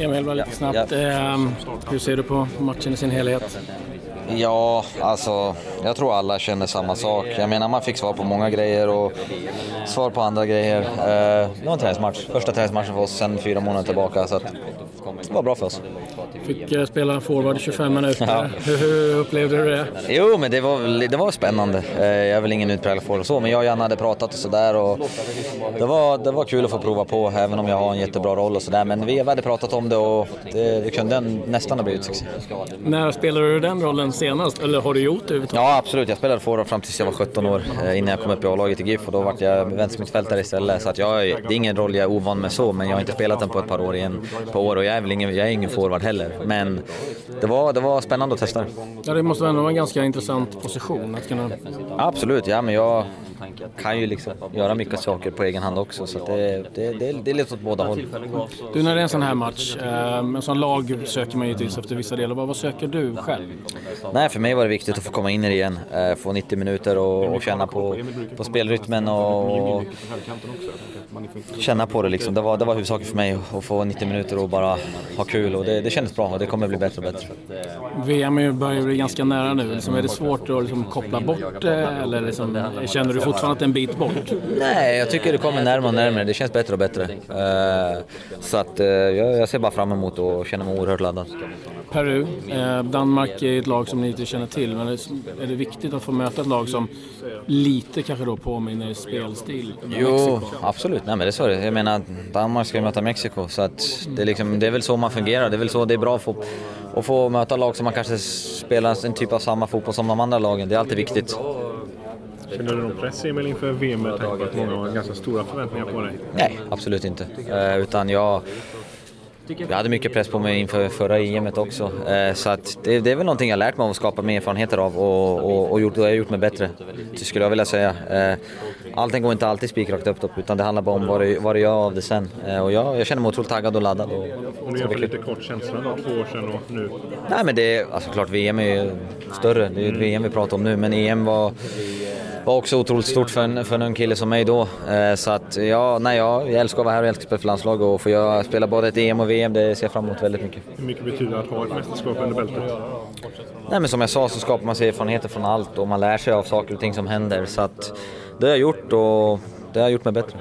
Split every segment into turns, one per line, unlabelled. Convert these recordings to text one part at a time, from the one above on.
Emil, bara lite snabbt. Eh, hur ser du på matchen i sin helhet?
Ja, alltså jag tror alla känner samma sak. Jag menar man fick svar på många grejer och svar på andra grejer. Eh, det var en träningsmatch, första träningsmatchen för oss sedan fyra månader tillbaka så det var bra för oss.
Fick eh, spela forward i 25 minuter. Ja. Hur, upplevde du det?
Jo, men det var, det var spännande. Eh, jag är väl ingen utpräglad forward så, men jag och Janne hade pratat och sådär det var, det var kul att få prova på, även om jag har en jättebra roll och sådär. Men vi hade pratat om det och det, det kunde nästan ha blivit succé.
När spelade du den rollen senast? Eller har du gjort det
Ja, absolut. Jag spelade forward fram tills jag var 17 år, eh, innan jag kom upp i A-laget i GIF och då var jag vänstermittfältare istället. Så att jag, det är ingen roll jag är ovan med så, men jag har inte spelat den på ett par år igen, på år och jag är väl ingen, jag är ingen forward heller. Men det var, det var spännande att testa.
Ja, det måste ändå vara en ganska intressant position att kunna...
Absolut, ja men jag kan ju liksom göra mycket saker på egen hand också så det, det, det, det är lite åt båda håll.
Du, när det är en sån här match, eh, en sån lag söker man givetvis efter vissa delar. Vad, söker du själv?
Nej, för mig var det viktigt att få komma in i det igen, eh, få 90 minuter och, och känna på, på spelrytmen och, och känna på det liksom. Det var, det var huvudsaken för mig att få 90 minuter och bara ha kul och det, det kändes bra och det kommer bli bättre och bättre.
VM börjar bli ganska nära nu. Liksom, är det svårt att liksom, koppla bort det eller liksom, känner du fortfarande är en bit bort?
Nej, jag tycker det kommer närmare och närmare. Det känns bättre och bättre. Uh, så att jag, jag ser bara fram emot och känner mig oerhört laddad.
Peru. Eh, Danmark är ett lag som ni inte känner till, men är det viktigt att få möta ett lag som lite kanske då påminner spelstil?
Jo, Mexiko? absolut. Nej, men det är så det Jag menar, Danmark ska ju möta Mexiko, så att det, är liksom, det är väl så man fungerar. Det är väl så det är bra att få, att få möta lag som man kanske spelar en typ av samma fotboll som de andra lagen. Det är alltid viktigt.
Känner du någon press Emil inför VM med tanke på att många har ganska stora förväntningar på dig?
Nej, absolut inte. Uh, utan jag jag hade mycket press på mig inför förra EMet också. Eh, så att det, det, är väl någonting jag lärt mig av att skapa mer erfarenheter av och, och, och, gjort, och jag har gjort mig bättre. Det skulle jag vilja säga. Eh, allting går inte alltid spikrakt upp, utan det handlar bara om vad du, vad du gör av det sen. Eh, och jag, jag känner mig otroligt taggad och laddad. Och,
om du jämför lite kort känslan då, två år sedan och nu?
Nej men det är, alltså klart VM är ju större, det är ju VM vi pratar om nu, men EM var var också otroligt stort för en, för en ung kille som mig då. Eh, så att ja, nej, jag älskar att vara här och älskar att spela för landslag och få jag spela både ett EM och VM, det ser jag fram emot väldigt mycket.
Hur mycket betyder det att ha ett mästerskap under bältet?
Nej men som jag sa så skapar man sig erfarenheter från allt och man lär sig av saker och ting som händer. Så att det har jag gjort och det har gjort mig bättre.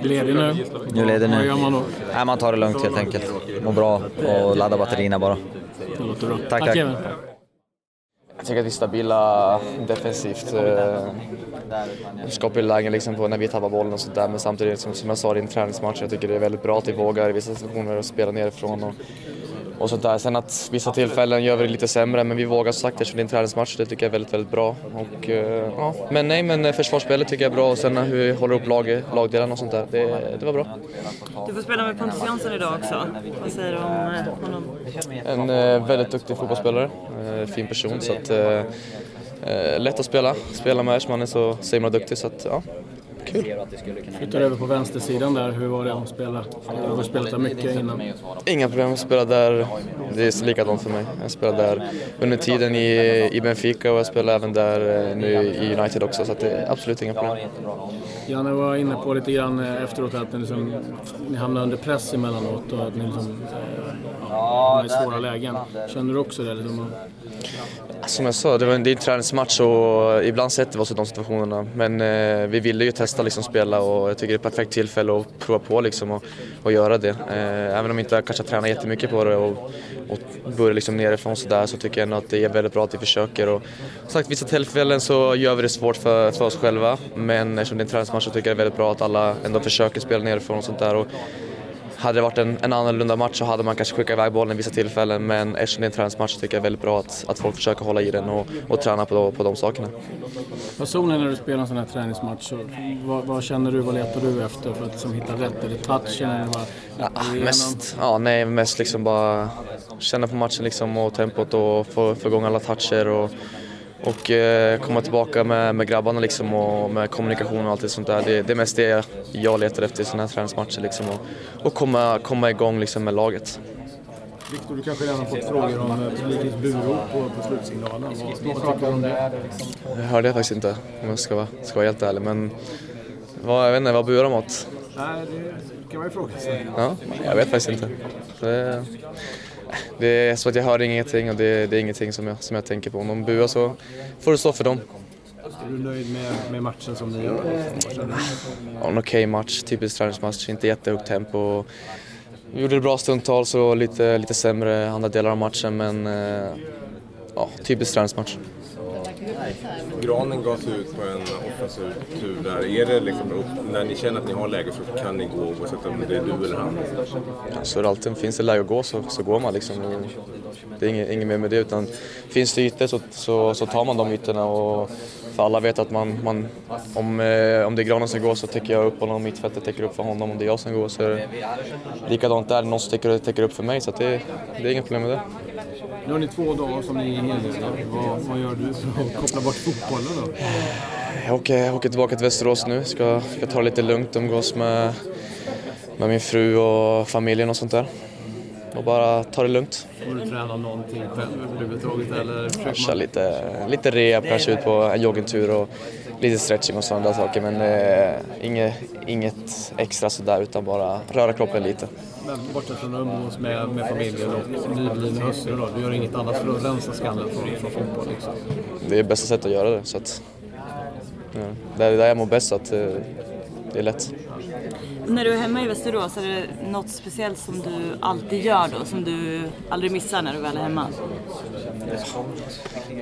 Ledig nu?
Nu ledig nu.
Vad gör man då?
Nej, man tar det lugnt helt enkelt. Mår bra och laddar batterierna bara.
Det låter bra.
Tack, tack. tack.
Jag tycker att vi är stabila defensivt. Eh, skapar lägen liksom på när vi tappar bollen och sånt där men samtidigt som, som jag sa i en träningsmatch, jag tycker det är väldigt bra att vi vågar i vissa situationer spela nerifrån och, och sånt där. Sen att vissa tillfällen gör vi det lite sämre men vi vågar som sagt eftersom det är en träningsmatch, det tycker jag är väldigt, väldigt bra. Och, eh, ja. Men nej, men försvarsspelet tycker jag är bra och sen hur vi håller upp lag, lagdelarna och sånt där, det, det var bra.
Du får spela med Pontus Jansson idag också. Vad säger du om eh, honom?
En eh, väldigt duktig fotbollsspelare, eh, fin person så att eh, eh lätt att spela. Spela med är så, så himla duktig så att ja, Kul.
Flyttar över på vänstersidan där, hur var det att spela? Du har spelat där mycket innan.
Inga problem att spela där, det är likadant för mig. Jag spelade där under tiden i, i Benfica och jag spelar även där eh, nu i United också så det är absolut inga problem.
Janne var inne på lite grann eh, efteråt att ni, liksom, ni hamnar under press emellanåt och att ni liksom, ja, i svåra lägen. Känner du också det? Liksom?
Som jag sa, det var en, det är en träningsmatch och ibland sätter vi oss i de situationerna. Men eh, vi ville ju testa liksom spela och jag tycker det är ett perfekt tillfälle att prova på liksom och, och göra det. Eh, även om vi inte kanske har tränat jättemycket på det och, och börjar liksom nerifrån sådär så tycker jag ändå att det är väldigt bra att vi försöker. Och, som sagt, vissa tillfällen så gör vi det svårt för, för oss själva men eftersom det är en träningsmatch så tycker jag det är väldigt bra att alla ändå försöker spela nerifrån och sånt där. Och, hade det varit en, en annorlunda match så hade man kanske skickat iväg bollen i vissa tillfällen men eftersom det är en träningsmatch så tycker jag det är väldigt bra att, att folk försöker hålla i den och, och träna på, på de sakerna.
Personligen när du spelar en sån här träningsmatch, så, vad, vad, känner du, vad letar du efter för att liksom, hitta rätt? Är det touchen eller vad?
Ja, mest, ja, nej, mest liksom bara känna på matchen liksom och tempot och få, få igång alla toucher och och eh, komma tillbaka med, med grabbarna liksom och med kommunikation och allt sånt där. Det, det är mest det jag letar efter i sådana här träningsmatcher liksom och, och komma, komma igång liksom med laget.
Viktor, du kanske redan har fått frågor om eh, publikens burop på, på slutsignalen. Vad, vad tycker du om det?
Det hörde jag faktiskt inte om jag ska vara, ska vara helt ärlig. Men vad, jag vet inte, vad burar de åt?
Nej, det kan man ju fråga sig.
Ja, jag vet faktiskt inte. Det, det är så att jag hör ingenting och det, det är ingenting som jag, som jag tänker på. Om de buar så får det stå för dem.
Är du nöjd med, med matchen som ni gör?
Ja, en okej okay match, typisk träningsmatch, inte jättehögt tempo. Vi gjorde det bra stundtals och lite, lite sämre andra delar av matchen men eh, ja, typisk träningsmatch.
Granen gavs ut på en offensiv tur där. Är det liksom, när ni känner att ni har läge så kan ni gå oavsett om det är du eller han?
Så det alltid. Finns det läge att gå så, så går man liksom. Det är inget, inget mer med det utan finns det ytor så, så, så tar man de ytorna och för alla vet att man, man om, eh, om det är Granen som går så täcker jag upp honom, mittfältet täcker upp för honom. Om det är jag som går så är det likadant där. Någon som täcker, täcker upp för mig så det, det är inget problem med det.
Nu har ni två dagar som ni är helgledare. Vad, vad gör du för att koppla bort fotbollen då?
Jag åker, jag åker tillbaka till Västerås nu. Ska, ska ta det lite lugnt, umgås med, med min fru och familjen och sånt där. Och bara ta det lugnt.
Får du träna någonting själv överhuvudtaget eller
försöker Köra lite, lite rehab, kanske ut på en joggingtur och lite stretching och sådana saker. Men eh, inget, inget extra sådär utan bara röra kroppen lite.
Men bortsett från att umgås med, med familjen och nybliven hustru då, du gör inget annat för att rensa skallen från, från fotboll? Liksom.
Det är bästa sättet att göra det. Så att, ja, det är där jag mår bäst, så att, eh, det är lätt.
När du är hemma i Västerås, är det något speciellt som du alltid gör då? Som du aldrig missar när du väl är hemma?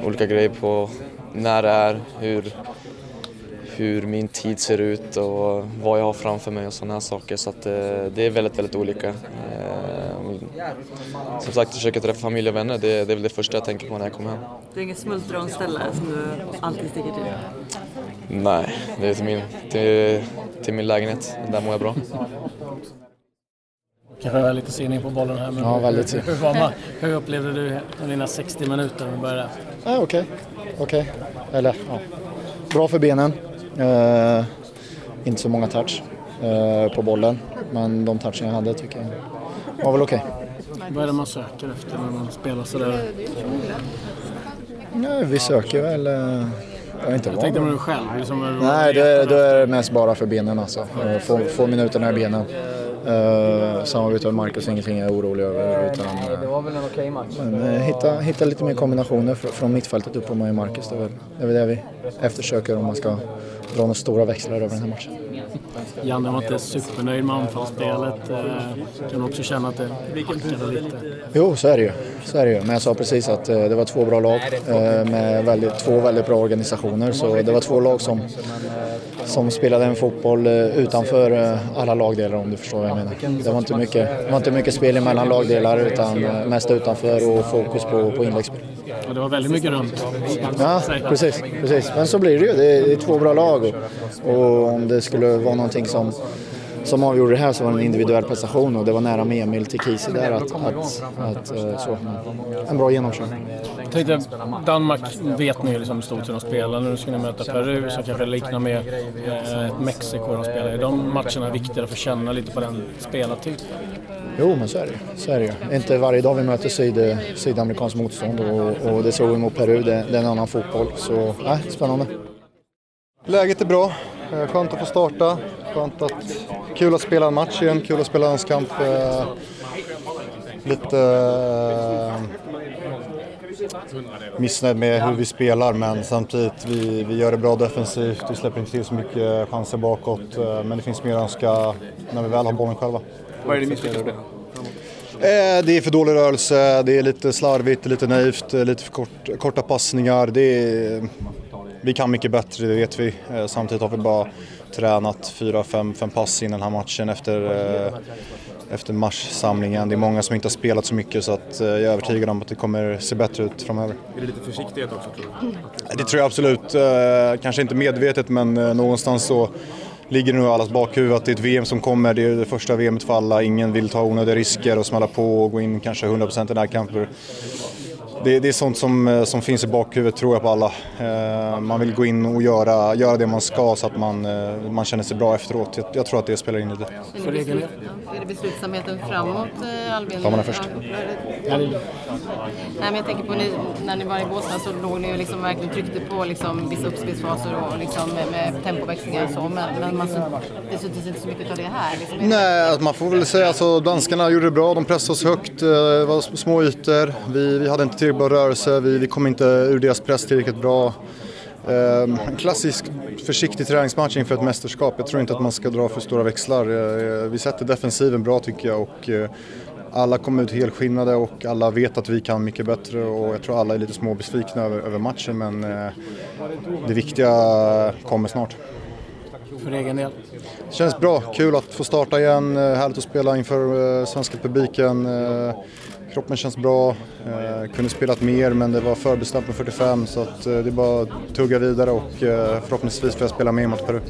Olika grejer på när det är, hur, hur min tid ser ut och vad jag har framför mig och sådana här saker. Så att, eh, det är väldigt, väldigt olika. Eh, som sagt, försöka träffa familj och vänner, det, det är väl det första jag tänker på när jag kommer hem.
Det är inget smultronställe som du alltid sticker till?
Nej, det är till min, till, till min lägenhet. Där mår jag bra.
Kanske är lite sinning på bollen här, men
ja, väldigt.
Hur, hur, var hur upplevde du dina 60 minuter när du började?
Ja, Okej, okay. okay. eller ja. Bra för benen. Uh, inte så många touch uh, på bollen, men de touchen jag hade tycker jag var väl okej.
Okay. Vad är det man söker efter när man spelar sådär?
Ja, vi söker väl... Uh, jag, inte
jag tänkte med dig själv? Liksom
Nej, det, det är mest bara för benen alltså. Få, få minuterna i benen. Uh, samarbetet med Marcus är ingenting jag är orolig över. Utan, uh, det var väl en okej match. Men, uh, hitta, hitta lite mer kombinationer fr från mittfältet upp på mig och Marcus. Det är, väl, det är väl det vi eftersöker om man ska dra några stora växlar över den här matchen.
Janne var inte supernöjd med anfallsspelet. Eh, kan du också känna att det hackade lite?
Jo, så är det ju. Så är det ju. Men jag sa precis att eh, det var två bra lag eh, med väldigt, två väldigt bra organisationer. Så det var två lag som, som spelade en fotboll utanför alla lagdelar om du förstår vad jag menar. Det var inte mycket, det var inte mycket spel mellan lagdelar utan mest utanför och fokus på, på inläggsspel.
Ja, det var väldigt mycket runt.
Ja, precis, precis. Men så blir det ju. Det är, det är två bra lag och, och om det skulle vara någonting som som avgjorde det här så var det en individuell prestation och det var nära med Emil till Kisi där att, att, att, eh, så, en bra genomkörning.
Jag tänkte, Danmark vet ni liksom stort sett de spelar. Nu ska ni möta Peru så kanske liknar med eh, Mexiko de spelar. Är de matcherna viktigare för att känna lite på den spelartypen?
Jo, men så är det så är det. Inte varje dag vi möter syd, sydamerikanskt motstånd och, och det såg vi mot Peru. Det, det är en annan fotboll. Så, äh, spännande.
Läget är bra. Eh, skönt att få starta. Skönt att, kul att spela en match igen, kul att spela landskamp. Eh, lite eh, missnöjd med hur vi spelar men samtidigt vi, vi gör det bra defensivt, vi släpper inte till så mycket chanser bakåt men det finns mer att önska när vi väl har bollen själva.
Vad är det misslyckas med?
Det är för dålig rörelse, det är lite slarvigt, lite naivt, lite för kort, korta passningar. Det är, vi kan mycket bättre, det vet vi. Samtidigt har vi bara tränat fyra, fem, fem pass innan den här matchen efter, eh, efter marssamlingen. Det är många som inte har spelat så mycket så att eh, jag är övertygad om att det kommer se bättre ut framöver.
Är det lite försiktighet också tror du?
Det tror jag absolut. Eh, kanske inte medvetet men någonstans så ligger nog i allas bakhuvud att det är ett VM som kommer. Det är det första VMet för alla. Ingen vill ta onödiga risker och smälla på och gå in kanske 100% i närkamper. Det, det, är sånt som, eh, som finns i bakhuvudet tror jag på alla. Eh, man vill gå in och göra, göra det man ska så att man, eh, man känner sig bra efteråt. Jag, jag tror att det spelar in lite.
Är det, beslut, är det beslutsamheten framåt Albin?
Tar man den först?
Ja, Nej, men jag tänker på ni, när ni var i Båstad så låg ni ju liksom verkligen tryckte på liksom vissa uppspelsfaser och liksom med, med tempoväxlingar och så men, men man, det syntes inte så mycket av det här. Liksom.
Nej, man får väl säga alltså danskarna gjorde det bra. De pressade oss högt. Det var små ytor. Vi, vi hade inte tillräckligt bra rörelse. Vi, vi kom inte ur deras press tillräckligt bra. Ehm, en klassisk försiktig träningsmatch inför ett mästerskap. Jag tror inte att man ska dra för stora växlar. Eh, eh, vi sätter defensiven bra tycker jag och eh, alla kom ut helskinnade och alla vet att vi kan mycket bättre och jag tror alla är lite småbesvikna över, över matchen men det viktiga kommer snart.
För egen del?
Det känns bra, kul att få starta igen, eh, härligt att spela inför eh, svenska publiken. Eh, kroppen känns bra, kunde spelat mer men det var förbestämt med 45 så att, det är bara att tugga vidare och förhoppningsvis får jag spela mer mot Peru.